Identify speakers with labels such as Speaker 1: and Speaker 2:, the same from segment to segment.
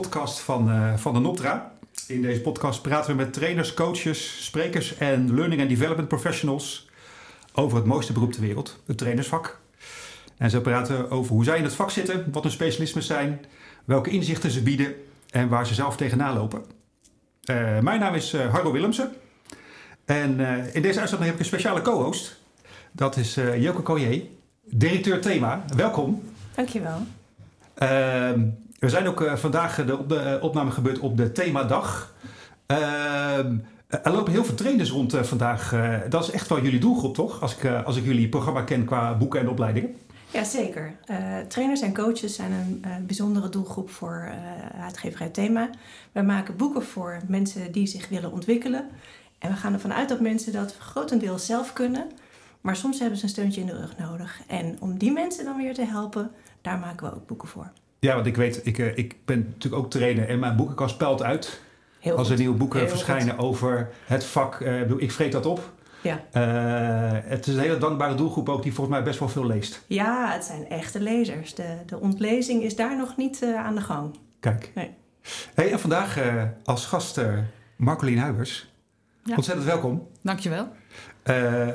Speaker 1: podcast van, uh, van de Noptra. In deze podcast praten we met trainers, coaches, sprekers en learning and development professionals over het mooiste beroep ter wereld, het trainersvak. En ze praten over hoe zij in het vak zitten, wat hun specialismen zijn, welke inzichten ze bieden en waar ze zelf tegenaan lopen. Uh, mijn naam is uh, Harro Willemsen. En in deze uitzending heb ik een speciale co-host. Dat is Joke Collier, directeur Thema. Welkom.
Speaker 2: Dankjewel.
Speaker 1: Ehm, we zijn ook uh, vandaag de, op de uh, opname gebeurd op de themadag. Uh, er lopen heel veel trainers rond vandaag. dat is echt wel jullie doelgroep, toch? Als ik, als ik jullie programma ken qua boeken en opleidingen.
Speaker 2: Jazeker. trainers en coaches zijn een bijzondere doelgroep voor uitgeverij Thema. We maken boeken voor mensen die zich willen ontwikkelen. En we gaan ervan uit dat mensen dat grotendeels zelf kunnen. Maar soms hebben ze een steuntje in de rug nodig. En om die mensen dan weer te helpen, daar maken we ook boeken voor.
Speaker 1: Ja, want ik weet, ik, eh, ik ben natuurlijk ook trainer en mijn boekenkast pelt uit. Heel als er nieuwe boeken verschijnen over het vak. Uh, ik vreet dat op. Ja. Uh, het is een hele dankbare doelgroep ook die volgens mij best wel veel leest.
Speaker 2: Ja, het zijn echte lezers. De, de ontlezing is daar nog niet uh, aan de gang.
Speaker 1: Kijk. Nee. Hey, en vandaag uh, als gast Marcolien Huibers. Ja. Ontzettend welkom.
Speaker 3: Dankjewel.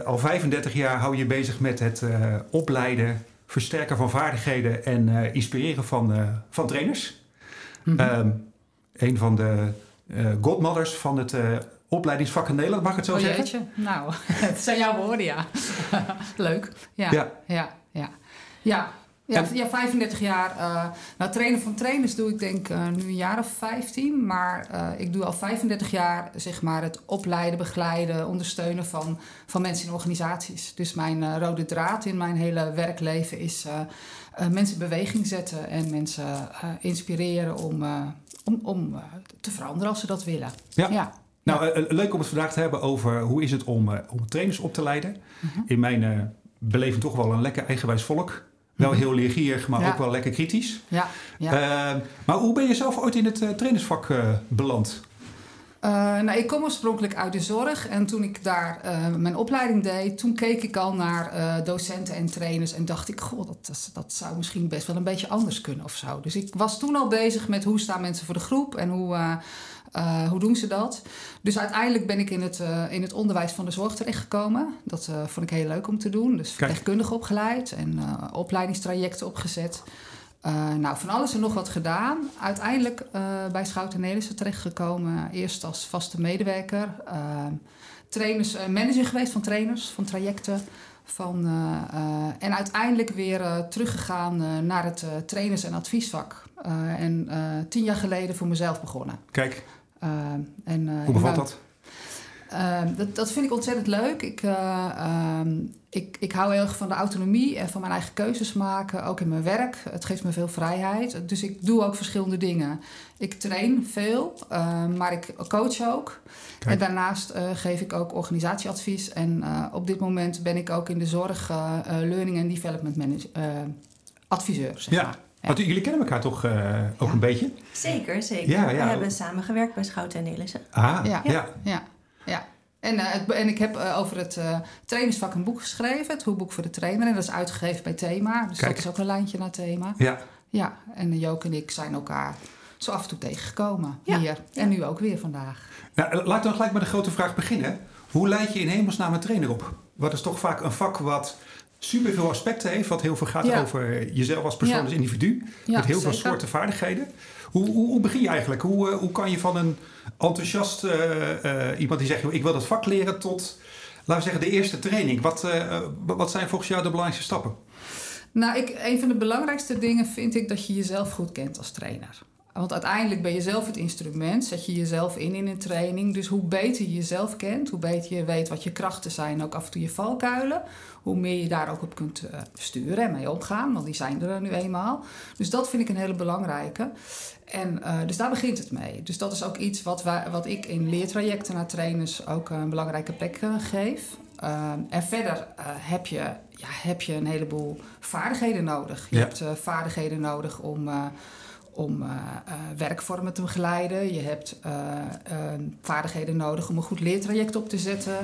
Speaker 1: al 35 jaar hou je bezig met het opleiden versterken van vaardigheden en uh, inspireren van, uh, van trainers. Mm -hmm. um, een van de uh, godmothers van het opleidingsvak in Nederland, mag ik het zo
Speaker 3: oh,
Speaker 1: zeggen?
Speaker 3: Jeetje. Nou, het zijn jouw woorden, ja. Leuk. Ja, ja, ja. ja. ja. Ja, ja 35 jaar. Uh, nou, trainen van trainers doe ik denk uh, nu een jaar of 15. Maar uh, ik doe al 35 jaar zeg maar, het opleiden, begeleiden, ondersteunen van, van mensen in organisaties. Dus mijn rode draad in mijn hele werkleven is mensen in beweging zetten en mensen inspireren om, om, om te veranderen als ze dat willen.
Speaker 1: Ja. ja. Nou, leuk om het vandaag te hebben over hoe is het om, om trainers op te leiden. -huh. In mijn beleving toch wel een lekker eigenwijs volk. Wel heel leergierig, maar ja. ook wel lekker kritisch. Ja, ja. Uh, maar hoe ben je zelf ooit in het uh, trainersvak uh, beland?
Speaker 3: nou, ik kom oorspronkelijk uit de zorg en toen ik daar mijn opleiding deed, toen keek ik al naar docenten en trainers en dacht ik, goh, dat, dat zou misschien best wel een beetje anders kunnen of zo. Dus ik was toen al bezig met hoe staan mensen voor de groep en hoe, uh, hoe doen ze dat? Dus uiteindelijk ben ik in het, uh, in het onderwijs van de zorg terechtgekomen. Dat uh, vond ik heel leuk om te doen. Dus verpleegkundig opgeleid en opleidingstrajecten opgezet. nou, van alles en nog wat gedaan. Uiteindelijk bij Schouten Nelissen terechtgekomen. Eerst als vaste medewerker. trainers, manager geweest van trainers, van trajecten. Van, en uiteindelijk weer teruggegaan naar het trainers- en adviesvak. en tien jaar geleden voor mezelf begonnen.
Speaker 1: Kijk.
Speaker 3: Uh, en, uh,
Speaker 1: Hoe bevalt dat?
Speaker 3: Uh, dat? Dat vind ik ontzettend leuk. Ik, ehm, ik, ik hou heel erg van de autonomie en van mijn eigen keuzes maken, ook in mijn werk. Het geeft me veel vrijheid. Dus ik doe ook verschillende dingen. Ik train veel, ehm, maar ik coach ook. Kijk. En daarnaast geef ik ook organisatieadvies. En op dit moment ben ik ook in de zorg learning and development manager, adviseur. Zeg
Speaker 1: ja.
Speaker 3: maar.
Speaker 1: Ja. Want jullie kennen elkaar toch uh, ook ja. een beetje?
Speaker 2: Zeker, zeker. Ja, ja. We hebben samen gewerkt bij Schouten en Nelissen.
Speaker 1: Ah,
Speaker 3: ja. ja. ja. ja. En, uh, het, en ik heb uh, over het trainersvak een boek geschreven, het Hoekboek voor de Trainer. En dat is uitgegeven bij Thema. Dus Kijk. dat is ook een lijntje naar Thema.
Speaker 1: Ja.
Speaker 3: Ja, en Jook en ik zijn elkaar zo af en toe tegengekomen hier. En nu ook weer vandaag.
Speaker 1: Nou, laten we dan gelijk met de grote vraag beginnen. Hoe leid je in hemelsnaam een trainer op? Wat is toch vaak een vak wat super veel aspecten heeft. Wat heel veel gaat ja. over jezelf als persoon, ja. als individu. Ja, met heel zeker. veel soorten vaardigheden. Hoe, hoe, hoe, begin je eigenlijk? Hoe, hoe kan je van een enthousiast uh, uh, iemand die zegt: ik wil dat vak leren, tot laten we zeggen de eerste training? Wat, uh, wat zijn volgens jou de belangrijkste stappen?
Speaker 3: Nou, ik, een van de belangrijkste dingen vind ik dat je jezelf goed kent als trainer. Want uiteindelijk ben je zelf het instrument, zet je jezelf in in een training. Dus hoe beter je jezelf kent, hoe beter je weet wat je krachten zijn, ook af en toe je valkuilen, hoe meer je daar ook op kunt uh, sturen en mee omgaan, want die zijn er nu eenmaal. Dus dat vind ik een hele belangrijke. En uh, dus daar begint het mee. Dus dat is ook iets wat, wij, wat ik in leertrajecten naar trainers ook een belangrijke plek uh, geef. en verder heb, je, ja, heb je een heleboel vaardigheden nodig. Je ja. hebt vaardigheden nodig om om uh, uh, werkvormen te begeleiden. Je hebt uh, vaardigheden nodig om een goed leertraject op te zetten.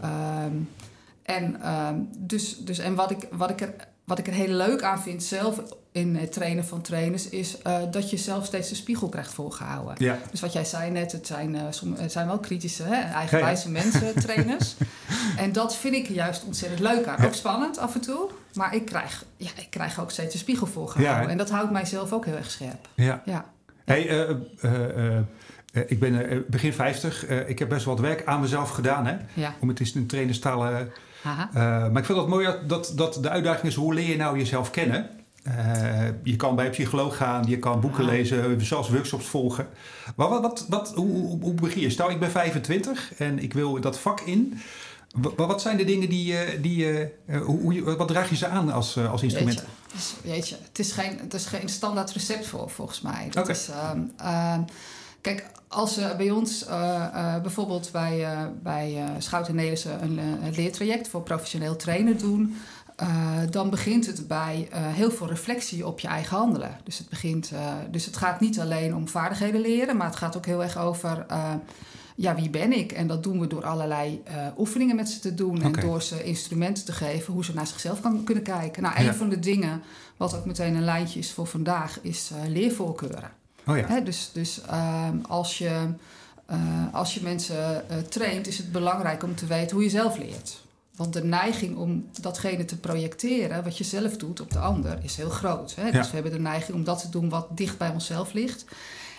Speaker 3: Ehm, en, dus, dus, en wat, ik, wat, ik er, wat ik er heel leuk aan vind zelf in het trainen van trainers is uh, dat je zelf steeds de spiegel krijgt voorgehouden.
Speaker 1: Ja.
Speaker 3: Dus wat jij zei net, het zijn, uh, het zijn wel kritische, hè, eigenwijze ja, ja. mensen, trainers. en dat vind ik juist ontzettend leuk aan. Ook spannend af en toe, maar ik krijg, ja, ik krijg ook steeds de spiegel voorgehouden. en dat houdt mijzelf ook heel erg scherp.
Speaker 1: Ja.
Speaker 3: ja.
Speaker 1: Hey, uh, ik ben begin 50. ik heb best wat werk aan mezelf gedaan. Hè?
Speaker 3: Ja.
Speaker 1: Om het eens in trainerstaal maar ik vind het mooi dat, dat de uitdaging is: hoe leer je nou jezelf kennen? Uh, je kan bij een psycholoog gaan, je kan boeken
Speaker 3: Ah.
Speaker 1: lezen, zelfs workshops volgen. Maar wat, wat, wat, hoe, hoe, begin je? Stel, ik ben 25 en ik wil dat vak in. Wat, wat zijn de dingen die, die uh, hoe, wat draag je ze aan als, als instrument?
Speaker 3: Weet je, dus, je, het, is geen, het is geen standaard recept voor, volgens mij. Dat
Speaker 1: okay.
Speaker 3: is, um, kijk, als uh, bij ons bijvoorbeeld bij, bij Schout en Nederlandse een, een, leertraject voor professioneel trainen doen, dan begint het bij heel veel reflectie op je eigen handelen. Dus het, begint, dus het gaat niet alleen om vaardigheden leren, maar het gaat ook heel erg over ja, wie ben ik? En dat doen we door allerlei oefeningen met ze te doen
Speaker 1: Okay.
Speaker 3: en door ze instrumenten te geven hoe ze naar zichzelf kan, kunnen kijken. Nou, een
Speaker 1: Ja.
Speaker 3: van de dingen, wat ook meteen een lijntje is voor vandaag, is leervoorkeuren.
Speaker 1: Oh ja.
Speaker 3: Hè, dus dus ehm, als, je, als je mensen traint, is het belangrijk om te weten hoe je zelf leert. Want de neiging om datgene te projecteren, wat je zelf doet op de ander, is heel groot. Hè?
Speaker 1: Ja.
Speaker 3: Dus we hebben de neiging om dat te doen wat dicht bij onszelf ligt.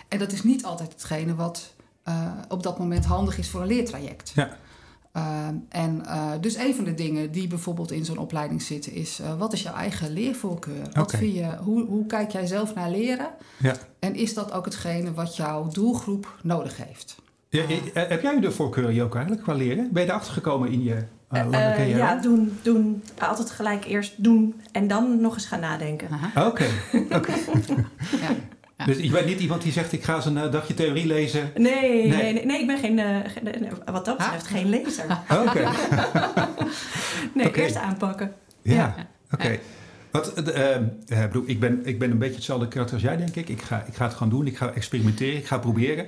Speaker 3: En dat is niet altijd hetgene wat uh, op dat moment handig is voor een leertraject.
Speaker 1: Ja.
Speaker 3: Uh, en uh, dus een van de dingen die bijvoorbeeld in zo'n opleiding zitten is... Uh, wat is jouw eigen leervoorkeur? Wat vind je, hoe, hoe kijk jij zelf naar leren?
Speaker 1: Ja.
Speaker 3: En is dat ook hetgene wat jouw doelgroep nodig heeft?
Speaker 1: Ja, eh, heb jij de voorkeur, Joko, eigenlijk qua leren? Ben je erachter gekomen in je uh, lange carrière?
Speaker 2: ja, doen, doen. Altijd gelijk eerst doen en dan nog eens gaan nadenken.
Speaker 1: Oké. Okay.
Speaker 3: ja. Ja.
Speaker 1: Dus je bent niet iemand die zegt: ik ga eens een uh, dagje theorie lezen.
Speaker 2: Nee,
Speaker 1: Nee.
Speaker 2: nee, nee, nee, ik ben geen, uh, geen- wat dat betreft geen lezer.
Speaker 1: Oké.
Speaker 2: Nee, eerst aanpakken.
Speaker 1: Ja,
Speaker 2: Ja.
Speaker 1: oké. Wat, eh, eh, bedoel, ik, ben, ik ben een beetje hetzelfde karakter als jij, denk ik. Ik ga, ik ga het gewoon doen. Ik ga experimenteren. Ik ga proberen.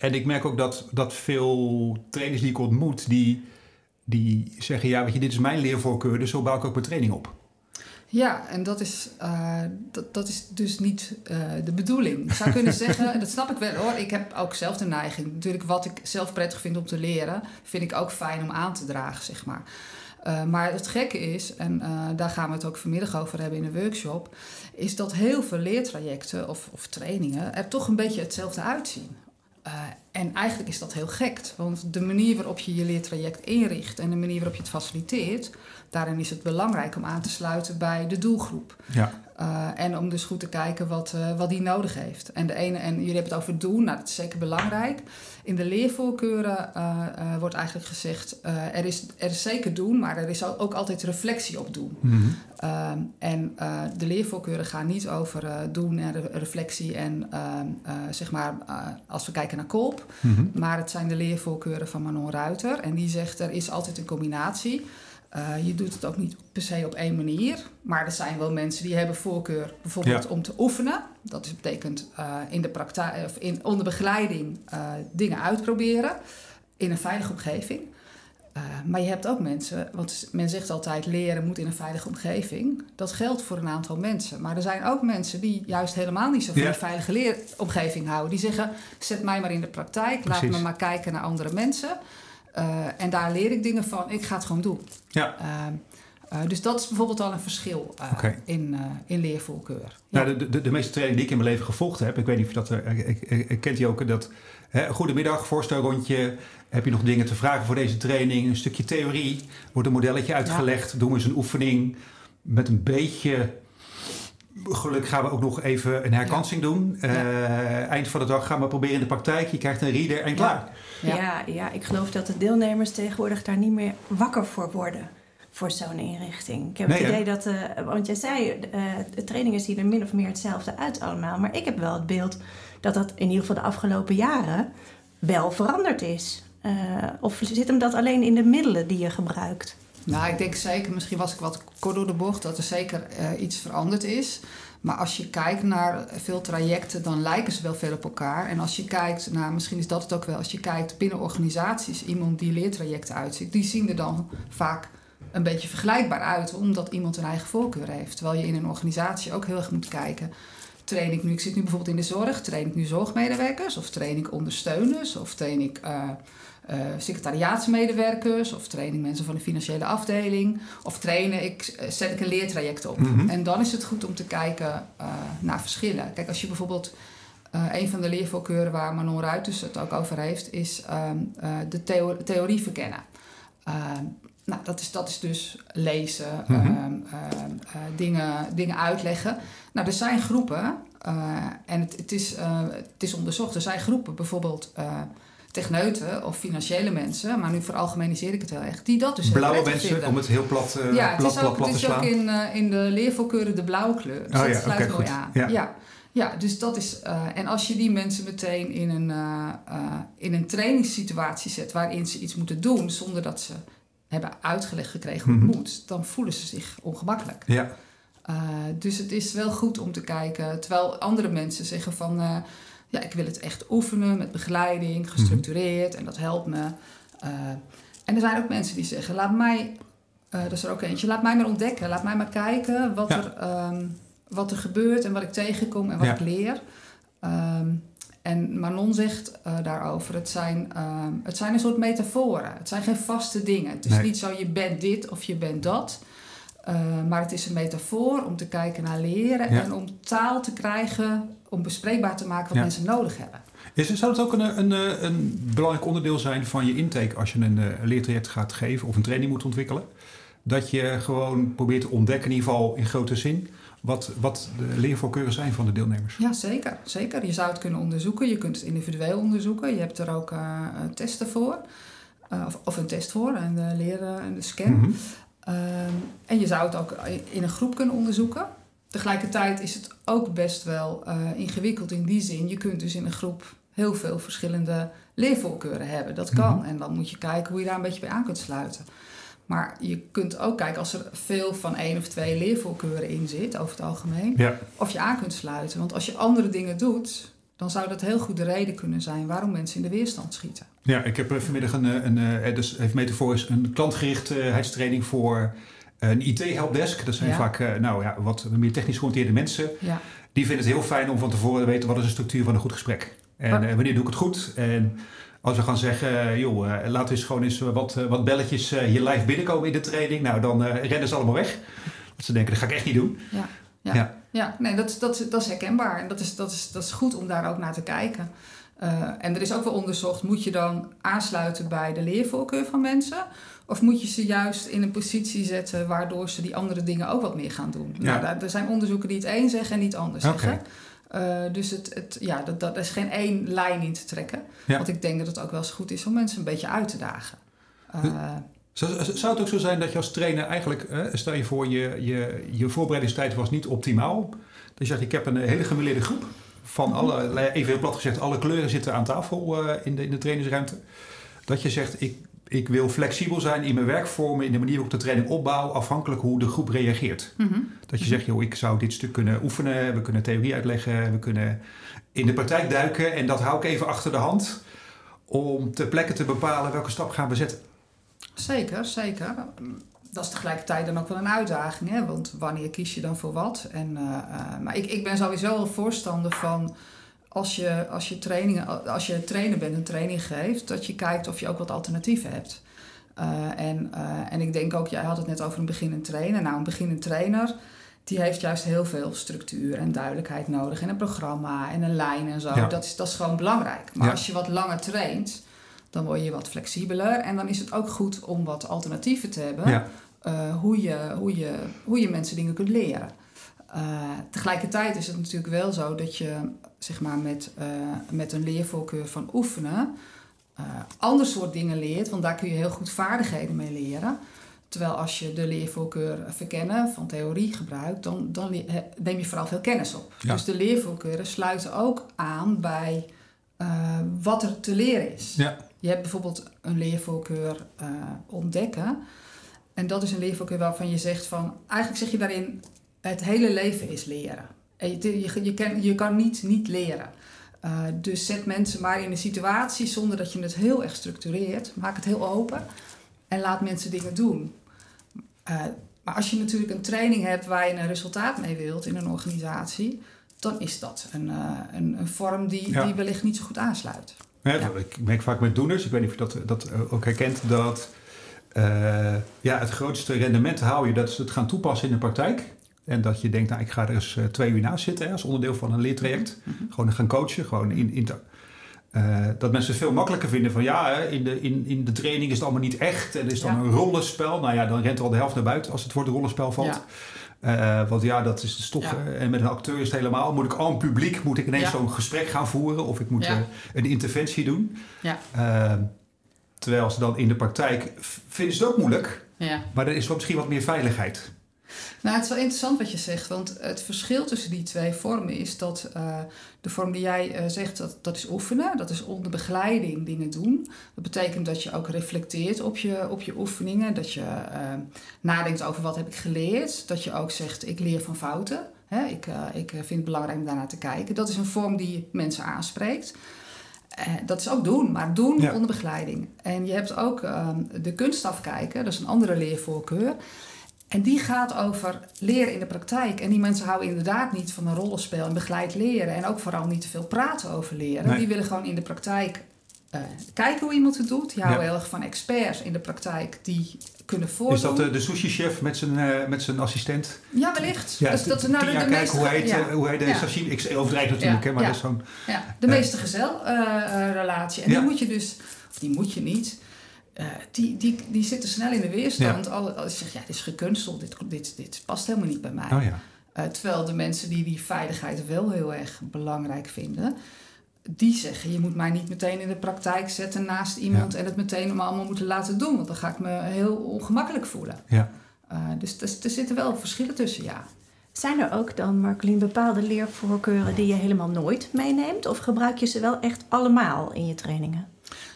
Speaker 1: Eh, en ik merk ook dat, dat veel trainers die ik ontmoet, die, die zeggen: Ja, weet je, dit is mijn leervoorkeur, dus zo bouw ik ook mijn training op.
Speaker 3: Ja, en dat is, uh, dat, dat is dus niet uh, de bedoeling. Ik zou kunnen zeggen, en dat snap ik wel hoor. Ik heb ook zelf de neiging. Natuurlijk, wat ik zelf prettig vind om te leren, vind ik ook fijn om aan te dragen, zeg maar. Uh, maar het gekke is, en daar gaan we het ook vanmiddag over hebben in een workshop, is dat heel veel leertrajecten of, of trainingen er toch een beetje hetzelfde uitzien. Uh, en eigenlijk is dat heel gek, want de manier waarop je je leertraject inricht en de manier waarop je het faciliteert, daarin is het belangrijk om aan te sluiten bij de doelgroep.
Speaker 1: Ja.
Speaker 3: Uh, en om dus goed te kijken wat, uh, wat die nodig heeft. En de ene, en jullie hebben het over doen, nou dat is zeker belangrijk. In de leervoorkeuren uh, wordt eigenlijk gezegd, er, is, er is zeker doen, maar er is ook altijd reflectie op doen.
Speaker 1: Mm -hmm.
Speaker 3: en de leervoorkeuren gaan niet over doen en re reflectie en zeg maar, als we kijken naar Kolp.
Speaker 1: Mm -hmm.
Speaker 3: Maar het zijn de leervoorkeuren van Manon Ruiter. En die zegt, er is altijd een combinatie. Uh, je doet het ook niet per se op één manier. Maar er zijn wel mensen die hebben voorkeur bijvoorbeeld
Speaker 1: Ja.
Speaker 3: om te oefenen. Dat betekent uh, in de praktijk of in, onder begeleiding uh, dingen uitproberen in een veilige omgeving. Maar je hebt ook mensen, want men zegt altijd leren moet in een veilige omgeving. Dat geldt voor een aantal mensen. Maar er zijn ook mensen die juist helemaal niet zo van
Speaker 1: Ja.
Speaker 3: een veilige leeromgeving houden. Die zeggen, zet mij maar in de praktijk, laat me maar kijken naar andere mensen. Uh, en daar leer ik dingen van, ik ga het gewoon doen.
Speaker 1: Ja.
Speaker 3: Uh, uh, dus dat is bijvoorbeeld al een verschil uh,
Speaker 1: Oké.
Speaker 3: in, uh, in leervoorkeur.
Speaker 1: Nou, de, de, de meeste trainingen die ik in mijn leven gevolgd heb, ik weet niet of je dat, eh, ik, ik, ik kent die ook, dat hè, goedemiddag, voorstelrondje, heb je nog dingen te vragen voor deze training, een stukje theorie, wordt een modelletje uitgelegd, doen we eens een oefening met een beetje geluk gaan we ook nog even een herkansing doen. Eh, eind van de dag gaan we proberen in de praktijk, je krijgt een reader en klaar.
Speaker 3: Ja.
Speaker 2: Ja. Ja, ik geloof dat de deelnemers tegenwoordig daar niet meer wakker voor worden. Voor zo'n inrichting. Ik heb
Speaker 1: Nee,
Speaker 2: het idee dat, eh, want jij zei, eh, de trainingen zien er min of meer hetzelfde uit allemaal. Maar ik heb wel het beeld dat dat in ieder geval de afgelopen jaren wel veranderd is. Eh, of zit hem dat alleen in de middelen die je gebruikt?
Speaker 3: Nou, ik denk zeker, misschien was ik wat kort door de bocht, dat er zeker uh, iets veranderd is. Maar als je kijkt naar veel trajecten, dan lijken ze wel veel op elkaar. En als je kijkt naar, misschien is dat het ook wel, als je kijkt binnen organisaties, iemand die leertrajecten uitziet, die zien er dan vaak een beetje vergelijkbaar uit, omdat iemand een eigen voorkeur heeft. Terwijl je in een organisatie ook heel erg moet kijken. Train ik nu, ik zit nu bijvoorbeeld in de zorg, train ik nu zorgmedewerkers of train ik ondersteuners of train ik uh, uh, secretariaatsmedewerkers of train ik mensen van de financiële afdeling of trainen ik, zet ik een leertraject op.
Speaker 1: Mhm.
Speaker 3: En dan is het goed om te kijken uh, naar verschillen. Kijk, als je bijvoorbeeld een van de leervoorkeuren waar Manon Ruiters het ook over heeft, is uh, de theo theorie verkennen. Uh, nou, dat is, dat is dus lezen,
Speaker 1: Mhm.
Speaker 3: um, dingen, dingen uitleggen. Nou, er zijn groepen, en het, het, is, het is onderzocht, er zijn groepen, bijvoorbeeld techneuten of financiële mensen, maar nu veralgemeniseer ik het heel erg, die dat dus
Speaker 1: Blauwe mensen,
Speaker 3: vinden.
Speaker 1: om het heel plat, uh,
Speaker 3: ja,
Speaker 1: plat,
Speaker 3: het is ook,
Speaker 1: plat, plat
Speaker 3: het
Speaker 1: te
Speaker 3: is ook
Speaker 1: slaan.
Speaker 3: in, uh, in de leervoorkeuren de blauwe kleur. Dus
Speaker 1: Oh
Speaker 3: dat
Speaker 1: ja,
Speaker 3: sluit mooi
Speaker 1: goed.
Speaker 3: aan.
Speaker 1: Ja.
Speaker 3: Ja. Ja, dus dat is. Uh, en als je die mensen meteen in een, in een trainingssituatie zet waarin ze iets moeten doen zonder dat ze hebben uitgelegd gekregen hoe
Speaker 1: Mhm.
Speaker 3: het moet, dan voelen ze zich ongemakkelijk.
Speaker 1: Ja,
Speaker 3: dus het is wel goed om te kijken, terwijl andere mensen zeggen van ja, ik wil het echt oefenen met begeleiding, gestructureerd en dat helpt me. Uh, en er zijn ook mensen die zeggen, laat mij, uh, dat is er ook eentje, laat mij maar ontdekken, laat mij maar kijken wat,
Speaker 1: Ja.
Speaker 3: er, um, wat er gebeurt en wat ik tegenkom en wat
Speaker 1: Ja.
Speaker 3: ik leer. Um, en Manon zegt uh, daarover, het zijn, um, het zijn een soort metaforen. Het zijn geen vaste dingen. Het is
Speaker 1: Nee.
Speaker 3: niet zo, je bent dit of je bent dat. Maar het is een metafoor om te kijken naar leren
Speaker 1: Ja.
Speaker 3: en om taal te krijgen, om bespreekbaar te maken wat
Speaker 1: Ja.
Speaker 3: mensen nodig hebben.
Speaker 1: Is, zou het ook een, een, eh, een belangrijk onderdeel zijn van je intake als je een eh, leertraject gaat geven of een training moet ontwikkelen? Dat je gewoon probeert te ontdekken, in ieder geval in grote zin, wat, wat de leervoorkeuren zijn van de deelnemers.
Speaker 3: Ja, zeker, zeker. Je zou het kunnen onderzoeken. Je kunt het individueel onderzoeken. Je hebt er ook uh, testen voor. Uh, of, of, een test voor, en de leren en de scan.
Speaker 1: Mhm.
Speaker 3: Um, en je zou het ook in een groep kunnen onderzoeken. Tegelijkertijd is het ook best wel uh, ingewikkeld in die zin. Je kunt dus in een groep heel veel verschillende leervoorkeuren hebben. Dat kan.
Speaker 1: Mhm.
Speaker 3: En dan moet je kijken hoe je daar een beetje bij aan kunt sluiten. Maar je kunt ook kijken als er veel van één of twee leervoorkeuren in zit, over het algemeen,
Speaker 1: Ja,
Speaker 3: of je aan kunt sluiten. Want als je andere dingen doet, dan zou dat heel goed de reden kunnen zijn waarom mensen in de weerstand schieten.
Speaker 1: ja, ik heb eh, vanmiddag een, eh, een, een dus even metaforisch een klantgerichtheidstraining voor een IT-helpdesk. Dat zijn
Speaker 3: Ja.
Speaker 1: vaak eh, nou, ja, wat meer technisch georiënteerde mensen.
Speaker 3: Ja,
Speaker 1: Die vinden het heel fijn om van tevoren te weten wat is de structuur van een goed gesprek. En
Speaker 3: Maar-
Speaker 1: eh, wanneer doe ik het goed? En als we gaan zeggen, eh, joh, laten we eens gewoon eens wat, wat belletjes hier live binnenkomen in de training. Nou, dan rennen ze allemaal weg. Dat ze denken, dat ga ik echt niet doen.
Speaker 3: ja, ja.
Speaker 1: Ja.
Speaker 3: ja. nee, dat, dat, dat is herkenbaar. En dat is, dat, is, dat is goed om daar ook naar te kijken. Uh, en er is ook wel onderzocht, moet je dan aansluiten bij de leervoorkeur van mensen? Of moet je ze juist in een positie zetten waardoor ze die andere dingen ook wat meer gaan doen?
Speaker 1: Ja.
Speaker 3: Nou, daar, er zijn onderzoeken die het een zeggen en niet het ander
Speaker 1: Oké.
Speaker 3: zeggen. Uh, dus het, het, ja, dat, dat is geen één lijn in te trekken.
Speaker 1: Ja.
Speaker 3: Want ik denk dat het ook wel eens goed is om mensen een beetje uit te dagen. Uh,
Speaker 1: Zou, zou het ook zo zijn dat je als trainer eigenlijk, eh, stel je voor, je, je, je voorbereidingstijd was niet optimaal. Dat je zegt, ik heb een hele gemeleerde groep. Van alle, even heel plat gezegd, alle kleuren zitten aan tafel uh, in, de, in de trainingsruimte. Dat je zegt, ik, ik wil flexibel zijn in mijn werkvormen, in de manier waarop ik de training opbouw, afhankelijk hoe de groep reageert.
Speaker 3: Mm -hmm.
Speaker 1: Dat je zegt, joh, ik zou dit stuk kunnen oefenen, we kunnen theorie uitleggen, we kunnen in de praktijk duiken en dat hou ik even achter de hand om ter plekke te bepalen welke stap gaan we zetten.
Speaker 3: Zeker, zeker. Dat is tegelijkertijd dan ook wel een uitdaging, hè? want wanneer kies je dan voor wat? En, uh, uh, maar ik, ik ben sowieso wel voorstander van als je, als, je trainingen, als je trainer bent en training geeft, dat je kijkt of je ook wat alternatieven hebt. Uh, en, en ik denk ook, jij had het net over een beginnend trainer. Nou, een beginnend trainer, die heeft juist heel veel structuur en duidelijkheid nodig. En een programma en een lijn en zo.
Speaker 1: Ja.
Speaker 3: Dat, is, dat is gewoon belangrijk. Maar
Speaker 1: Ja.
Speaker 3: als je wat langer traint, dan word je wat flexibeler. En dan is het ook goed om wat alternatieven te hebben.
Speaker 1: Ja.
Speaker 3: Uh, hoe, je, hoe, je, hoe je mensen dingen kunt leren. Tegelijkertijd is het natuurlijk wel zo dat je zeg maar, met, uh, met een leervoorkeur van oefenen uh, ander soort dingen leert, want daar kun je heel goed vaardigheden mee leren. Terwijl als je de leervoorkeur verkennen van theorie gebruikt, dan, dan neem je vooral veel kennis op.
Speaker 1: Ja.
Speaker 3: Dus de leervoorkeuren sluiten ook aan bij uh, wat er te leren is.
Speaker 1: Ja.
Speaker 3: Je hebt bijvoorbeeld een leervoorkeur uh, ontdekken. En dat is een leervoorkeur waarvan je zegt van... Eigenlijk zeg je daarin, het hele leven is leren. En je, je, je, kan, je kan niet niet leren. Uh, dus zet mensen maar in een situatie zonder dat je het heel erg structureert. Maak het heel open. En laat mensen dingen doen. maar als je natuurlijk een training hebt waar je een resultaat mee wilt in een organisatie, dan is dat een, een, een vorm die, die wellicht niet zo goed aansluit.
Speaker 1: Ja, Ik merk vaak met doeners, ik weet niet of je dat, dat ook herkent, dat ja, het grootste rendement hou je dat ze het gaan toepassen in de praktijk. En dat je denkt, nou, ik ga er eens uh, twee uur naast zitten hè, als onderdeel van een leertraject. Mm -hmm. Gewoon gaan coachen, gewoon in, in uh, dat mensen het veel makkelijker vinden van ja, in de, in, in de training is het allemaal niet echt. En is dan ja. een rollenspel. Nou ja, dan rent er al de helft naar buiten als het woord rollenspel valt. Ja. want ja, dat is dus toch. Ja. en met een acteur is het helemaal. Moet ik al een publiek, moet ik ineens zo'n gesprek gaan voeren of ik moet een interventie doen. Terwijl ze dan in de praktijk vinden ze het ook moeilijk. Ja. Maar er is wel misschien wat meer veiligheid.
Speaker 3: Nou, het is wel interessant wat je zegt. Want het verschil tussen die twee vormen is dat uh, de vorm die jij uh, zegt, dat, dat is oefenen. Dat is onder begeleiding dingen doen. Dat betekent dat je ook reflecteert op je, op je oefeningen. Dat je uh, nadenkt over wat heb ik geleerd. Dat je ook zegt, ik leer van fouten. Hè? Ik, ik vind het belangrijk om daarnaar te kijken. Dat is een vorm die mensen aanspreekt. Uh, dat is ook doen, maar doen ja. onder begeleiding. En je hebt ook um, de kunstafkijken, dat is een andere leervoorkeur. En die gaat over leren in de praktijk. En die mensen houden inderdaad niet van een rollenspel en begeleid leren. En ook vooral niet te veel praten over leren. Nee. Die willen gewoon in de praktijk uh, kijken hoe iemand het doet. Die houden ja. heel erg van experts in de praktijk die kunnen voordoen.
Speaker 1: Is dat de, de sushi-chef met zijn, uh, met zijn assistent?
Speaker 3: Ja, wellicht.
Speaker 1: Ja, dus dat, nou, de, de meeste, hoe hij, ja. hoe hij de ja. sashimi... Ik overdrijf natuurlijk, hè, maar dat is zo'n...
Speaker 3: Ja, de meeste gezel-relatie. en die moet je dus... Of die moet je niet... Uh, die, die, die zitten snel in de weerstand. Ja. Als, als je zegt, ja, dit is gekunsteld, dit, dit, dit past helemaal niet bij mij.
Speaker 1: Oh, ja.
Speaker 3: uh, terwijl de mensen die die veiligheid wel heel erg belangrijk vinden, die zeggen, je moet mij niet meteen in de praktijk zetten naast iemand ja. en het meteen allemaal moeten laten doen. Want dan ga ik me heel ongemakkelijk voelen.
Speaker 1: Ja.
Speaker 3: Uh, dus er, er zitten wel verschillen tussen, ja.
Speaker 2: Zijn er ook dan, Marcolien, bepaalde leervoorkeuren die je helemaal nooit meeneemt? Of gebruik je ze wel echt allemaal in je trainingen?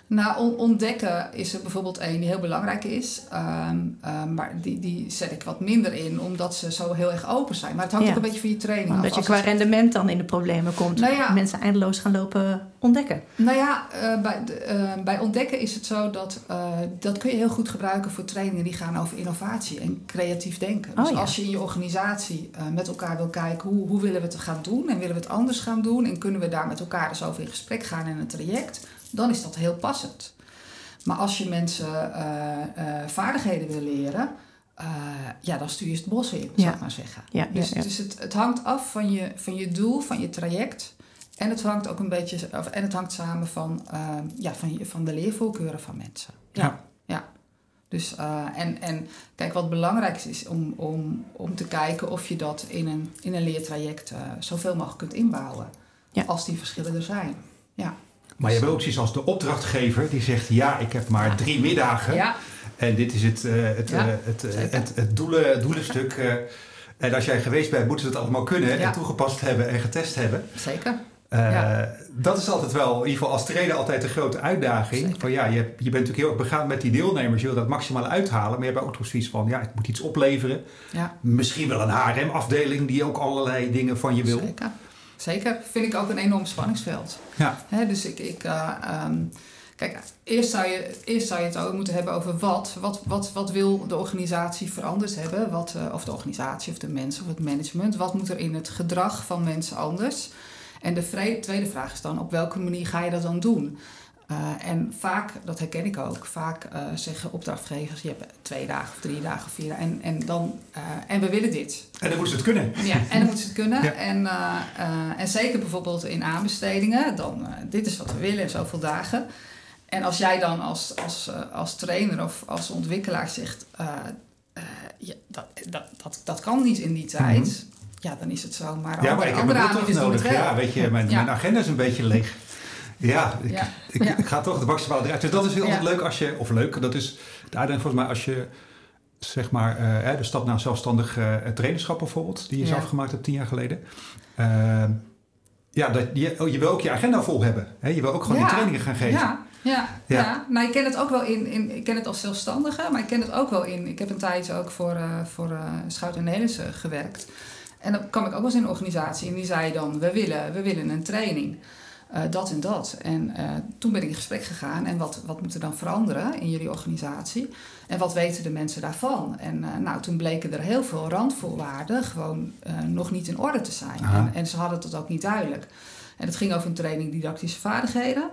Speaker 3: Nou, ontdekken is er bijvoorbeeld één die heel belangrijk is. Um, um, maar die, die zet ik wat minder in, omdat ze zo heel erg open zijn. Maar het hangt ja. ook een beetje van je training
Speaker 2: omdat af. Omdat je qua rendement dan in de problemen komt. Nou ja, mensen eindeloos gaan lopen ontdekken.
Speaker 3: Nou ja, uh, bij, uh, bij ontdekken is het zo dat... Uh, dat kun je heel goed gebruiken voor trainingen die gaan over innovatie en creatief denken. Dus oh, ja. als je in je organisatie met elkaar wil kijken... Hoe, hoe willen we het gaan doen en willen we het anders gaan doen... en kunnen we daar met elkaar dus over in gesprek gaan in een traject dan is dat heel passend. Maar als je mensen uh, uh, vaardigheden wil leren, uh, ja, dan stuur je het bos in, ja. zou ik maar zeggen.
Speaker 2: Ja,
Speaker 3: dus
Speaker 2: ja,
Speaker 3: dus het, het, hangt af van je, van je doel, van je traject. En het hangt ook een beetje of, en het hangt samen van, ja, van, van de leervoorkeuren van mensen. Ja. ja. Dus, en, en kijk, wat belangrijk is, is om, om, om te kijken of je dat in een, in een leertraject zoveel mogelijk kunt inbouwen. Als die verschillen er zijn.
Speaker 1: Maar je hebt ook zoiets als de opdrachtgever die zegt: Ja, ik heb maar drie middagen.
Speaker 3: Ja.
Speaker 1: En dit is het, uh, het, ja, uh, het, het, het, doelen, doelenstuk. en als jij geweest bent, moeten ze het allemaal kunnen ja. en toegepast hebben en getest hebben.
Speaker 3: Zeker.
Speaker 1: Ja. Dat is altijd wel, in ieder geval als trainer, altijd de grote uitdaging. Zeker. Van ja, je, je bent natuurlijk heel erg begaan met die deelnemers. Je wil dat maximaal uithalen. Maar je hebt ook toch zoiets van: ja, ik moet iets opleveren.
Speaker 3: Ja.
Speaker 1: Misschien wel een HRM-afdeling die ook allerlei dingen van je wil.
Speaker 3: Zeker. Zeker, vind ik ook een enorm spanningsveld.
Speaker 1: Ja.
Speaker 3: He, dus ik, ik uh, um, kijk, eerst zou, je, eerst zou je het ook moeten hebben over wat. Wat, wat, wat wil de organisatie veranderd hebben? Wat, uh, of de organisatie of de mensen of het management. Wat moet er in het gedrag van mensen anders? En de tweede vraag is dan, op welke manier ga je dat dan doen? Uh, en vaak, dat herken ik ook, vaak uh, zeggen opdrachtgevers: je hebt twee dagen of drie dagen of vier dagen en, en, dan, uh, en we willen dit.
Speaker 1: En dan moeten ze het kunnen.
Speaker 3: Ja, en dan moeten ze het kunnen. Ja. En, en zeker bijvoorbeeld in aanbestedingen, dan dit is wat we willen in zoveel dagen. En als jij dan als, als, als trainer of als ontwikkelaar zegt: ja, dat, dat, dat, dat kan niet in die tijd. Mm -hmm. Ja, dan is het zo. Maar
Speaker 1: ja, maar ik heb toch nodig. Ja, weet je, mijn, ja. mijn agenda is een beetje leeg. Ja, ik, ja. Ik, ja. ik, ga toch de maximale eruit. Dus dat is heel ja. leuk als je, of leuk, dat is de uitdaging volgens mij als je, zeg maar, uh, de stap naar zelfstandig uh, trainerschap bijvoorbeeld, die je zelf gemaakt hebt tien jaar geleden. Uh, ja, dat, je, oh, je wil ook je agenda vol hebben. Hè? Je wil ook gewoon die trainingen gaan geven.
Speaker 3: Ja. Ja, ja. ja, maar ik ken het ook wel in, in, ik ken het als zelfstandige, maar ik ken het ook wel in, ik heb een tijdje ook voor, uh, voor uh, Schout en Nelissen gewerkt. En dan kwam ik ook wel eens in een organisatie en die zei dan, we willen, we willen een training. Eh, dat en dat. En eh, toen ben ik in gesprek gegaan. En wat, wat moet er dan veranderen in jullie organisatie? En wat weten de mensen daarvan? En eh, nou, toen bleken er heel veel randvoorwaarden gewoon nog niet in orde te zijn. En, en, ze hadden het ook niet duidelijk. En het ging over een training didactische vaardigheden.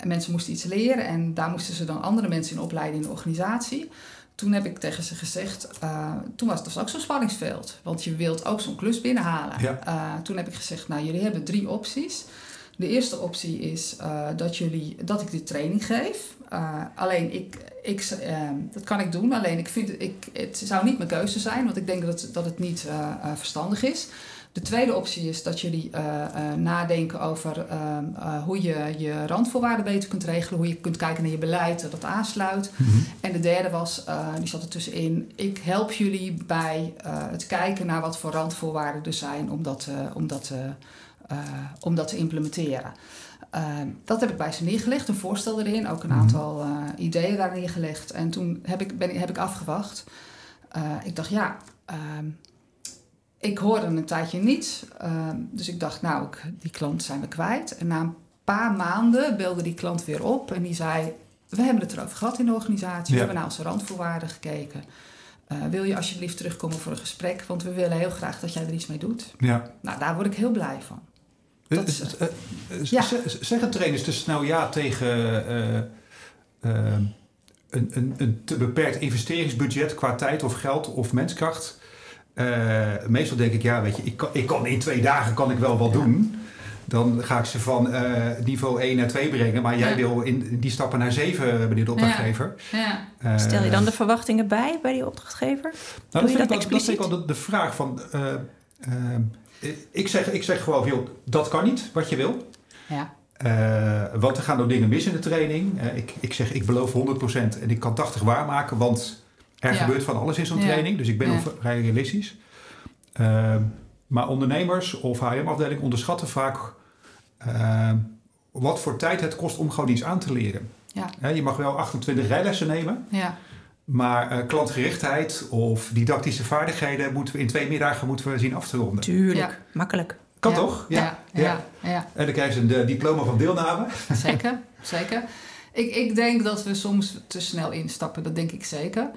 Speaker 3: en mensen moesten iets leren en daar moesten ze dan andere mensen in opleiden in de organisatie toen heb ik tegen ze gezegd, toen was het dus ook zo'n spanningsveld. Want je wilt ook zo'n klus binnenhalen. toen heb ik gezegd, nou jullie hebben drie opties. De eerste optie is uh, dat, jullie, dat ik de training geef. Uh, alleen ik, ik, uh, dat kan ik doen, alleen ik vind ik, het zou niet mijn keuze zijn, want ik denk dat het, dat het niet verstandig is. De tweede optie is dat jullie nadenken over ehm, hoe je je randvoorwaarden beter kunt regelen, hoe je kunt kijken naar je beleid dat dat aansluit. Mhm. En de derde was, die zat er tussenin, ik help jullie bij het kijken naar wat voor randvoorwaarden er zijn om dat, om dat om dat te implementeren. Uh, dat heb ik bij ze neergelegd, een voorstel erin, ook een mhm. aantal uh, ideeën daar neergelegd. En toen heb ik, ben, heb ik afgewacht. ik dacht, ja, ehm, ik hoorde een tijdje niets. Ehm, dus ik dacht, nou, ik, die klant zijn we kwijt. En na een paar maanden belde die klant weer op en die zei... We hebben het erover gehad in de organisatie, we hebben naar onze randvoorwaarden gekeken. wil je alsjeblieft terugkomen voor een gesprek? Want we willen heel graag dat jij er iets mee doet. Ja. Nou, daar word ik heel blij van.
Speaker 1: Dat is, uh, ja. Zeggen trainers dus nou ja tegen een, een, een te beperkt investeringsbudget qua tijd of geld of menskracht? meestal denk ik, ja, weet je, ik kan, ik kan in twee dagen kan ik wel wat doen dan ga ik ze van uh, niveau 1 naar 2 brengen. Maar jij wil in die stappen naar 7, meneer de opdrachtgever.
Speaker 2: Ja. Uh, Stel je dan de verwachtingen bij, bij die opdrachtgever?
Speaker 1: Nou, Doe dat, dat, dat, is wel de, de vraag van... Uh, ik, zeg, ik zeg gewoon, joh, dat kan niet wat je wil. Ja. Uh, want er gaan nog dingen mis in de training. Uh, ik, ik zeg, ik beloof 100% en ik kan 80 waarmaken, want er gebeurt van alles in zo'n training. Dus ik ben ja. vrij realistisch. Uh, maar ondernemers of HM-afdeling onderschatten vaak wat voor tijd het kost om gewoon iets aan te leren. Ja. je mag wel 28 rijlessen nemen. Ja. Maar uh, klantgerichtheid of didactische vaardigheden moeten we in twee middagen moeten we zien af te ronden.
Speaker 2: Tuurlijk, makkelijk.
Speaker 1: Kan toch? Ja. Ja, ja. En dan krijg je een diploma van deelname.
Speaker 3: Zeker, zeker. Ik, ik denk dat we soms te snel instappen, dat denk ik zeker.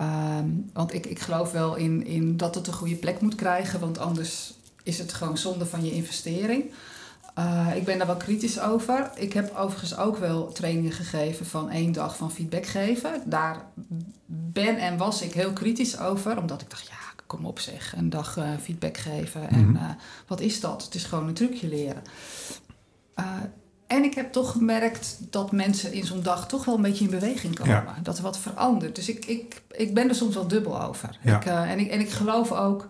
Speaker 3: Um, want ik, ik geloof wel in, in dat het een goede plek moet krijgen, want anders is het gewoon zonde van je investering. Uh, ik ben daar wel kritisch over. Ik heb overigens ook wel trainingen gegeven van één dag van feedback geven. Daar ben en was ik heel kritisch over, omdat ik dacht, ja, kom op zeg, een dag uh, feedback geven. En uh, wat is dat? Het is gewoon een trucje leren. en ik heb toch gemerkt dat mensen in zo'n dag toch wel een beetje in beweging komen. Ja. Dat er wat verandert. Dus ik, ik, ik ben er soms wel dubbel over. Ja. Ik, en, ik, en ik geloof ook,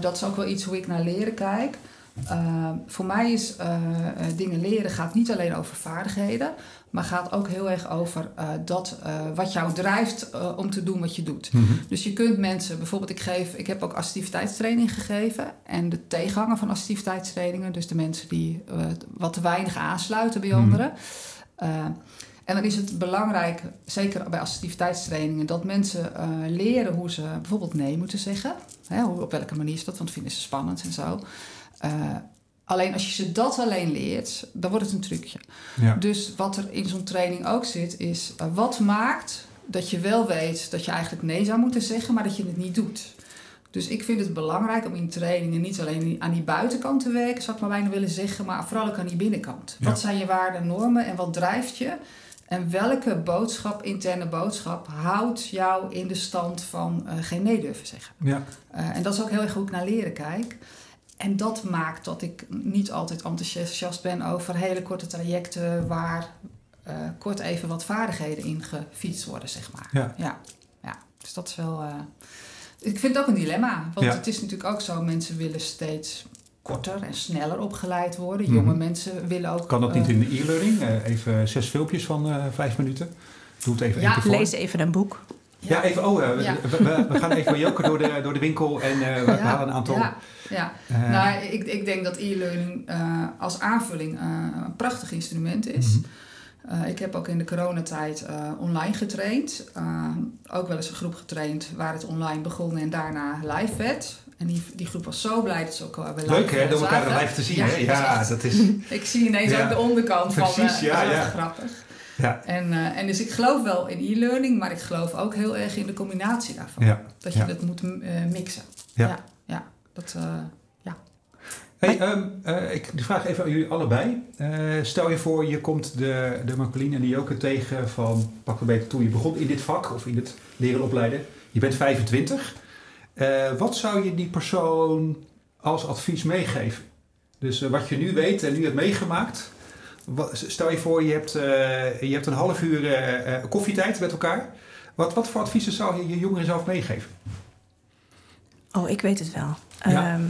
Speaker 3: dat is ook wel iets hoe ik naar leren kijk uh, voor mij is uh, dingen leren gaat niet alleen over vaardigheden, maar gaat ook heel erg over uh, dat wat jou drijft om te doen wat je doet. Mm -hmm. Dus je kunt mensen, bijvoorbeeld, ik, geef, ik heb ook assertiviteitstraining gegeven en de tegenhanger van assertiviteitstrainingen, dus de mensen die wat te weinig aansluiten bij anderen. Mm -hmm. En dan is het belangrijk, zeker bij assertiviteitstrainingen, dat mensen leren hoe ze bijvoorbeeld nee moeten zeggen. Hè, op welke manier is dat, want vinden ze spannend en zo. Uh, alleen als je ze dat alleen leert, dan wordt het een trucje. Ja. Dus wat er in zo'n training ook zit, is uh, wat maakt dat je wel weet dat je eigenlijk nee zou moeten zeggen, maar dat je het niet doet. Dus ik vind het belangrijk om in trainingen niet alleen aan die buitenkant te werken, zou ik maar bijna willen zeggen, maar vooral ook aan die binnenkant. Ja. Wat zijn je waarden en normen en wat drijft je? En welke boodschap, interne boodschap, houdt jou in de stand van uh, geen nee durven zeggen? Ja. Uh, en dat is ook heel erg goed naar leren kijk. En dat maakt dat ik niet altijd enthousiast ben over hele korte trajecten waar uh, kort even wat vaardigheden in gefietst worden, zeg maar. Ja. Ja, ja. Dus dat is wel. Uh, ik vind het ook een dilemma. Want ja. het is natuurlijk ook zo, mensen willen steeds korter en sneller opgeleid worden. Jonge mm -hmm. mensen willen ook.
Speaker 1: Kan dat niet uh, in de e-learning? even zes filmpjes van vijf minuten. Doe het even
Speaker 2: ja,
Speaker 1: één keer
Speaker 2: lees even een boek.
Speaker 1: Ja, even, oh, uh, ja. we, we, gaan even joken door de, door de winkel en uh, we, ja. halen een aantal.
Speaker 3: Ja, ja. Uh, nou, ik, ik denk dat e-learning als aanvulling een prachtig instrument is. Mm -hmm. ik heb ook in de coronatijd online getraind. ook wel eens een groep getraind waar het online begon en daarna live werd. En die, die groep was zo blij dat ze ook weer live
Speaker 1: Leuk hè,
Speaker 3: eh,
Speaker 1: door elkaar live te zien.
Speaker 3: Ja,
Speaker 1: hè? Ja,
Speaker 3: dat is. Ik zie ineens ook de onderkant
Speaker 1: Precies,
Speaker 3: van... eh,
Speaker 1: ja, ja.
Speaker 3: grappig.
Speaker 1: Ja,
Speaker 3: En, eh, en dus ik geloof wel in e-learning, maar ik geloof ook heel erg in de combinatie daarvan.
Speaker 1: ja.
Speaker 3: Dat je
Speaker 1: Ja.
Speaker 3: dat moet eh, mixen.
Speaker 1: Ja.
Speaker 3: ja, ja. Dat, eh,
Speaker 1: Hey, ehm, eh, ik vraag even aan jullie allebei. Stel je voor, je komt de, de Marcolien en de Joke tegen van pak een beetje toen je begon in dit vak of in het leren opleiden. Je bent 25. Eh, wat zou je die persoon als advies meegeven? Dus wat je nu weet en nu hebt meegemaakt. Stel je voor, je hebt, eh, je hebt een half uur eh, eh, koffietijd met elkaar. Wat, wat voor adviezen zou je je jongeren zelf meegeven?
Speaker 2: Oh, ik weet het wel.
Speaker 1: Ja.
Speaker 2: Ehm,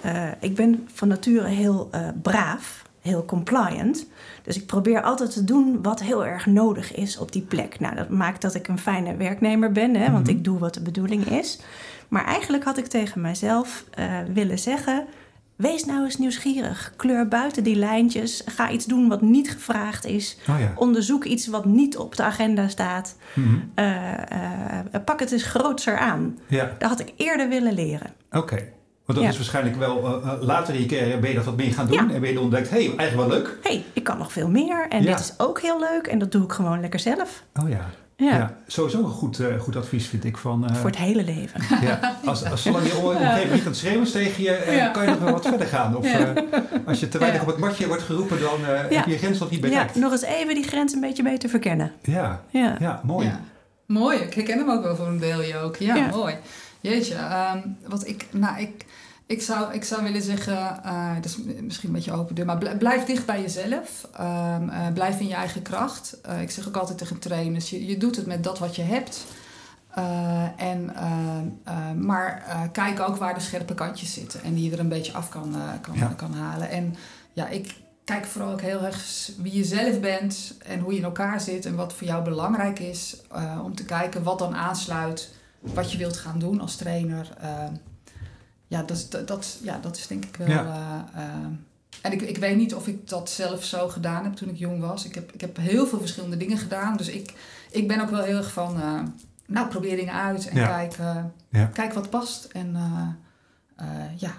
Speaker 2: eh, ik ben van nature heel braaf, heel compliant. Dus ik probeer altijd te doen wat heel erg nodig is op die plek. Nou, dat maakt dat ik een fijne werknemer ben, hè, want
Speaker 1: Mhm.
Speaker 2: ik doe wat de bedoeling is. Maar eigenlijk had ik tegen mijzelf willen zeggen: wees nou eens nieuwsgierig. Kleur buiten die lijntjes. Ga iets doen wat niet gevraagd is.
Speaker 1: Oh ja.
Speaker 2: Onderzoek iets wat niet op de agenda staat.
Speaker 1: Mhm.
Speaker 2: Eh, eh, pak het eens grootser aan.
Speaker 1: Ja,
Speaker 2: Dat had ik eerder willen leren.
Speaker 1: oké. Want dat
Speaker 2: Ja.
Speaker 1: is waarschijnlijk wel eh, later in je carrière ben je dat wat meer gaan doen.
Speaker 2: Ja.
Speaker 1: En ben je ontdekt, hé, hey, eigenlijk wel leuk.
Speaker 2: hé, hey, ik kan nog veel meer en dit is ook heel leuk en dat doe ik gewoon lekker zelf.
Speaker 1: Oh ja.
Speaker 2: Ja,
Speaker 1: Ja, sowieso een goed, eh, goed advies vind ik. Van, eh,
Speaker 2: voor het hele leven.
Speaker 1: ja, als, als zolang je omgeving niet aan het schreeuwen is tegen je, eh,
Speaker 3: Ja.
Speaker 1: kan je nog wel wat verder gaan. Of
Speaker 3: Ja.
Speaker 1: eh, als je te weinig
Speaker 3: Ja.
Speaker 1: op het matje wordt geroepen, dan eh,
Speaker 2: Ja.
Speaker 1: heb je je grens nog niet
Speaker 2: Ja,
Speaker 1: bereikt.
Speaker 2: nog eens even die grens een beetje beter verkennen.
Speaker 1: Ja,
Speaker 2: Ja.
Speaker 1: ja, mooi.
Speaker 3: Ja. Mooi, ik herken hem ook wel voor een deel ook. Ja,
Speaker 2: Ja.
Speaker 3: mooi. Jeetje, ehm, wat ik, nou, ik, ik, zou, ik zou willen zeggen, eh, dat is misschien een beetje open deur, maar bl- blijf dicht bij jezelf. Ehm, eh, blijf in je eigen kracht. Eh, ik zeg ook altijd tegen trainers, je, je doet het met dat wat je hebt. En, ehm, maar kijk ook waar de scherpe kantjes zitten en die je er een beetje af kan, kan,
Speaker 1: Ja.
Speaker 3: kan halen. En ja, ik kijk vooral ook heel erg wie je zelf bent en hoe je in elkaar zit en wat voor jou belangrijk is. om te kijken wat dan aansluit, wat je wilt gaan doen als trainer. Ja, dat, is- dat, dat, ja, dat is denk ik wel.
Speaker 1: Ja.
Speaker 3: eh, ehm, en ik, ik weet niet of ik dat zelf zo gedaan heb toen ik jong was. Ik heb, ik heb heel veel verschillende dingen gedaan. Dus ik, ik ben ook wel heel erg van, eh, nou probeer dingen uit en
Speaker 1: Ja.
Speaker 3: kijk, eh,
Speaker 1: Ja.
Speaker 3: kijk wat past. En eh, eh, ja,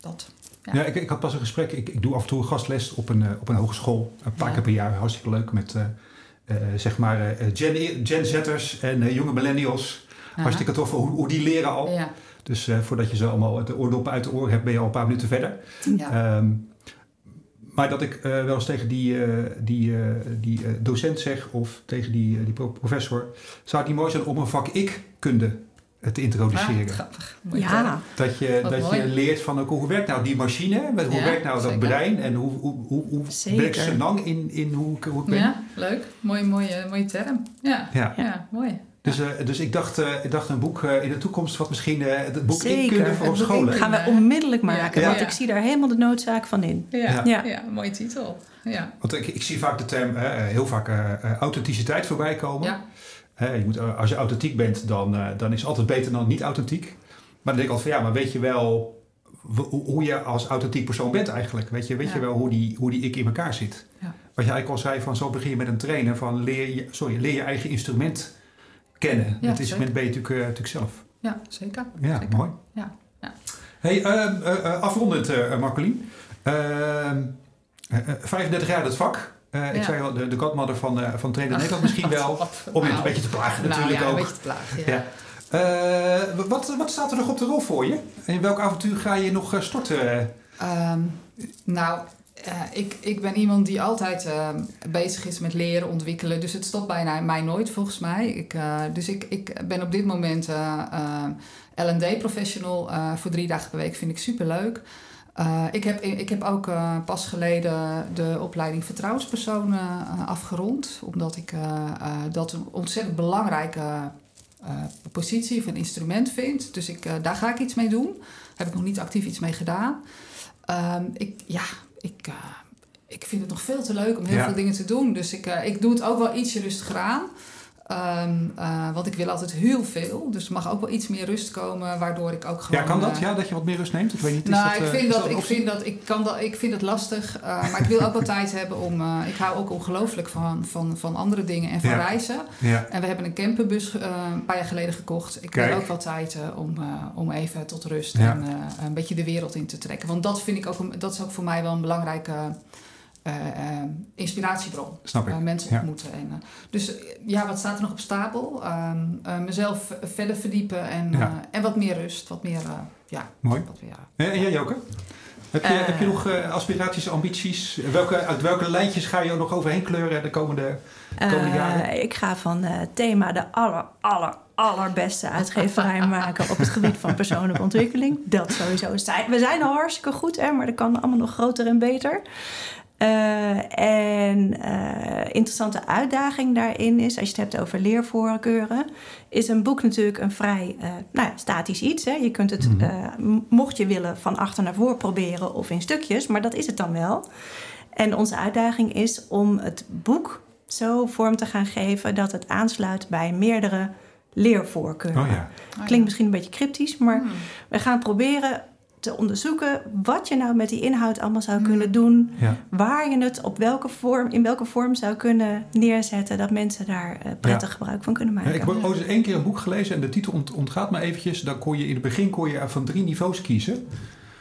Speaker 3: dat.
Speaker 1: Ja,
Speaker 3: Ja.
Speaker 1: ik, ik had pas een gesprek. Ik, ik doe af en toe een gastles op een, eh, op een hogeschool. Een paar keer per jaar. Hartstikke leuk. Met eh, eh, zeg maar eh, Gen, Gen Zetters en eh, jonge millennials.
Speaker 3: Aha.
Speaker 1: Hartstikke tof hoe, hoe die leren al.
Speaker 3: Ja,
Speaker 1: Dus eh, voordat je ze allemaal de oordoppen uit de oren hebt, ben je al een paar minuten verder.
Speaker 3: ja.
Speaker 1: Ehm, maar dat ik eh, wel eens tegen die, eh, die, eh, die docent zeg of tegen die, die pro- professor, zou het niet mooi zijn om een vak ik-kunde te introduceren?
Speaker 3: Ah, grappig. Mooi.
Speaker 2: Ja,
Speaker 1: dat je,
Speaker 3: Wat
Speaker 1: dat
Speaker 3: mooi.
Speaker 1: je leert van hoe werkt nou die machine, hoe
Speaker 3: Ja,
Speaker 1: werkt nou dat
Speaker 3: zeker.
Speaker 1: brein en hoe, hoe, hoe, hoe werkt Senang in, in hoe, ik- hoe ik ben.
Speaker 3: Ja, leuk. Mooie, mooie, mooie term. Ja,
Speaker 1: Ja.
Speaker 3: ja. mooi.
Speaker 1: Dus, eh, dus ik, dacht, eh, ik dacht een boek eh, in de toekomst wat misschien eh, het boek
Speaker 2: Zeker.
Speaker 1: ik-kunde voor op scholen.
Speaker 3: ik-
Speaker 2: gaan we onmiddellijk maken,
Speaker 1: Ja.
Speaker 2: want
Speaker 3: Ja.
Speaker 2: ik zie daar helemaal de noodzaak van in.
Speaker 3: Ja,
Speaker 1: Ja.
Speaker 3: ja.
Speaker 2: Ja.
Speaker 3: mooie titel. Ja.
Speaker 1: Want ik, ik zie vaak de term, heel vaak authenticiteit voorbij komen.
Speaker 3: Ja.
Speaker 1: Hè, je moet, als je authentiek bent, dan, eh, dan is het altijd beter dan niet authentiek. Maar dan denk ik altijd van ja, maar weet je wel hoe hoe je als authentiek persoon bent eigenlijk? Weet je, weet
Speaker 3: Ja.
Speaker 1: je wel hoe die, hoe die ik in elkaar zit?
Speaker 3: Ja.
Speaker 1: Wat je eigenlijk al zei, van zo begin je met een trainer van leer je, sorry, leer je eigen instrument kennen.
Speaker 3: Ja,
Speaker 1: het instrument ben je natuurlijk, eh, natuurlijk zelf.
Speaker 3: ja, zeker.
Speaker 1: Ja,
Speaker 3: Zeker.
Speaker 1: mooi.
Speaker 3: Ja, ja.
Speaker 1: Hey, ehm, eh, eh, afrondend, eh Marcolien. Ehm, eh, eh, 35 jaar dat vak. Ik zei al, de, de godmother van, eh, van Trainer Nederland misschien wel. Om je een beetje te plagen natuurlijk
Speaker 3: nou, ja,
Speaker 1: ook.
Speaker 3: een beetje te plagen, ja.
Speaker 1: Ja. Wat, wat staat er nog op de rol voor je? En in welk avontuur ga je nog storten?
Speaker 3: Ehm, nou, eh, ik, ik ben iemand die altijd ehm, bezig is met leren, ontwikkelen. Dus het stopt bijna mij nooit, volgens mij. Ik, eh, dus ik, ik ben op dit moment eh, L&D-professional voor drie dagen per week. Vind ik superleuk. Ik, heb, ik heb ook pas geleden de opleiding vertrouwenspersoon afgerond. Omdat ik dat een ontzettend belangrijke positie of een instrument vind. Dus ik, daar ga ik iets mee doen. Heb ik nog niet actief iets mee gedaan. Ehm, ik, ja, ik, eh, ik vind het nog veel te leuk om heel
Speaker 1: Ja.
Speaker 3: veel dingen te doen. Dus ik, eh, ik doe het ook wel ietsje rustiger aan. Ehm, eh, want ik wil altijd heel veel. Dus er mag ook wel iets meer rust komen, waardoor ik ook gewoon...
Speaker 1: Ja, kan dat?
Speaker 3: eh,
Speaker 1: Ja, dat je wat meer rust neemt? Ik weet niet.
Speaker 3: nou,
Speaker 1: dat,
Speaker 3: ik
Speaker 1: eh,
Speaker 3: vind
Speaker 1: is
Speaker 3: dat, ik
Speaker 1: optie?
Speaker 3: vind dat, ik kan dat, ik vind het lastig. eh, maar ik wil ook wel tijd hebben om. eh, ik hou ook ongelooflijk van, van, van andere dingen en van
Speaker 1: Ja.
Speaker 3: reizen.
Speaker 1: Ja.
Speaker 3: En we hebben een camperbus eh, een paar jaar geleden gekocht. Ik
Speaker 1: Kijk.
Speaker 3: wil ook wel tijd eh, om, eh, om even tot rust
Speaker 1: Ja.
Speaker 3: en eh, een beetje de wereld in te trekken. Want dat vind ik ook, dat is ook voor mij wel een belangrijke eh, eh, inspiratiebron.
Speaker 1: Snap ik.
Speaker 3: Eh, mensen
Speaker 1: Ja.
Speaker 3: ontmoeten. En, eh, dus eh, ja, wat staat er nog op stapel? Ehm, eh, mezelf verder verdiepen en,
Speaker 1: Ja.
Speaker 3: eh, en wat meer rust. Wat meer, eh, ja,
Speaker 1: Mooi.
Speaker 3: wat weer,
Speaker 1: Eh, En jij, Joke? Heb je,
Speaker 2: Eh.
Speaker 1: heb je nog eh, aspiraties, ambities? Welke, uit welke lijntjes ga je nog overheen kleuren de komende... komende
Speaker 2: Eh,
Speaker 1: jaren?
Speaker 2: ik ga van eh, thema de aller, aller, allerbeste uitgeverij maken op het gebied van persoonlijke ontwikkeling. Dat sowieso. Zijn- We zijn al hartstikke goed, hè, maar dat kan allemaal nog groter en beter. Eh, en eh, interessante uitdaging daarin is, als je het hebt over leervoorkeuren, is een boek natuurlijk een vrij eh, nou ja, statisch iets. Hè. Je kunt het,
Speaker 1: Mhm.
Speaker 2: eh, mocht je willen, van achter naar voor proberen of in stukjes, maar dat is het dan wel. En onze uitdaging is om het boek zo vorm te gaan geven dat het aansluit bij meerdere leervoorkeuren.
Speaker 1: Oh ja.
Speaker 2: Klinkt misschien een beetje cryptisch, maar
Speaker 3: Hmm.
Speaker 2: we gaan proberen te onderzoeken wat je nou met die inhoud allemaal zou
Speaker 3: Hmm.
Speaker 2: kunnen doen.
Speaker 1: ja.
Speaker 2: Waar je het op welke vorm, in welke vorm zou kunnen neerzetten, dat mensen daar eh, prettig gebruik van kunnen
Speaker 1: Ja,
Speaker 2: maken.
Speaker 1: ik heb ooit eens één keer een boek gelezen en de titel ont- ontgaat me eventjes. Dan kon je in het begin kon je er van drie niveaus kiezen.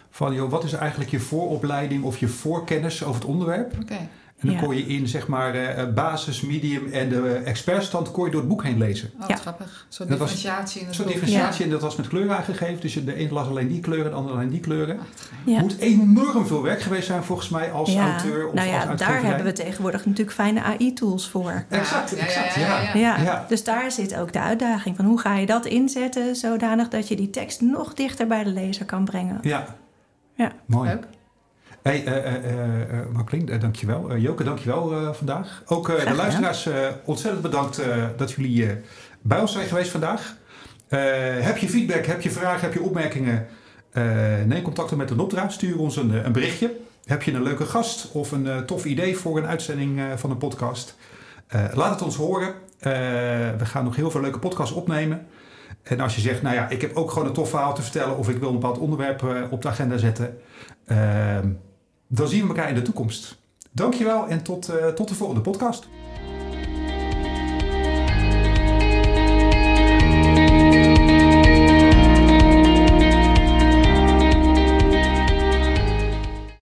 Speaker 1: Van joh, wat is eigenlijk je vooropleiding of je voorkennis over het onderwerp?
Speaker 3: Oké.
Speaker 1: En dan
Speaker 2: Ja.
Speaker 1: kon je in zeg maar eh, basis, medium en de expertstand kon je door het boek heen lezen.
Speaker 3: Oh,
Speaker 2: Ja.
Speaker 3: grappig. Zo'n
Speaker 1: Dat was-
Speaker 3: differentiatie in het
Speaker 1: Zo'n differentiatie en dat was met kleuren aangegeven. Dus de een las alleen die kleuren, de ander alleen die kleuren.
Speaker 2: Ja.
Speaker 1: Moet enorm veel werk geweest zijn volgens mij als
Speaker 2: Ja,
Speaker 1: auteur of
Speaker 2: nou ja,
Speaker 1: als
Speaker 2: daar hebben we tegenwoordig natuurlijk fijne AI-tools voor.
Speaker 1: Exact, exact.
Speaker 3: ja,
Speaker 1: Ja,
Speaker 3: ja, ja.
Speaker 2: Ja,
Speaker 1: Ja.
Speaker 2: dus daar zit ook de uitdaging van hoe ga je dat inzetten zodanig dat je die tekst nog dichter bij de lezer kan brengen.
Speaker 1: ja.
Speaker 2: Ja.
Speaker 1: Mooi.
Speaker 3: Leuk.
Speaker 1: Hey, eh eh eh Marklink, eh, dankjewel. Joke, dankjewel vandaag. Ook de luisteraars, ontzettend bedankt dat jullie bij ons zijn geweest vandaag. Heb je feedback, heb je vragen, heb je opmerkingen? neem contact met de Nopdra. Stuur ons een, een berichtje. Heb je een leuke gast of een tof idee voor een uitzending van een podcast? Laat het ons horen. We gaan nog heel veel leuke podcasts opnemen. En als je zegt, nou ja, ik heb ook gewoon een tof verhaal te vertellen... of ik wil een bepaald onderwerp op de agenda zetten... ehm, dan zien we elkaar in de toekomst. Dankjewel en tot, eh, tot de volgende podcast.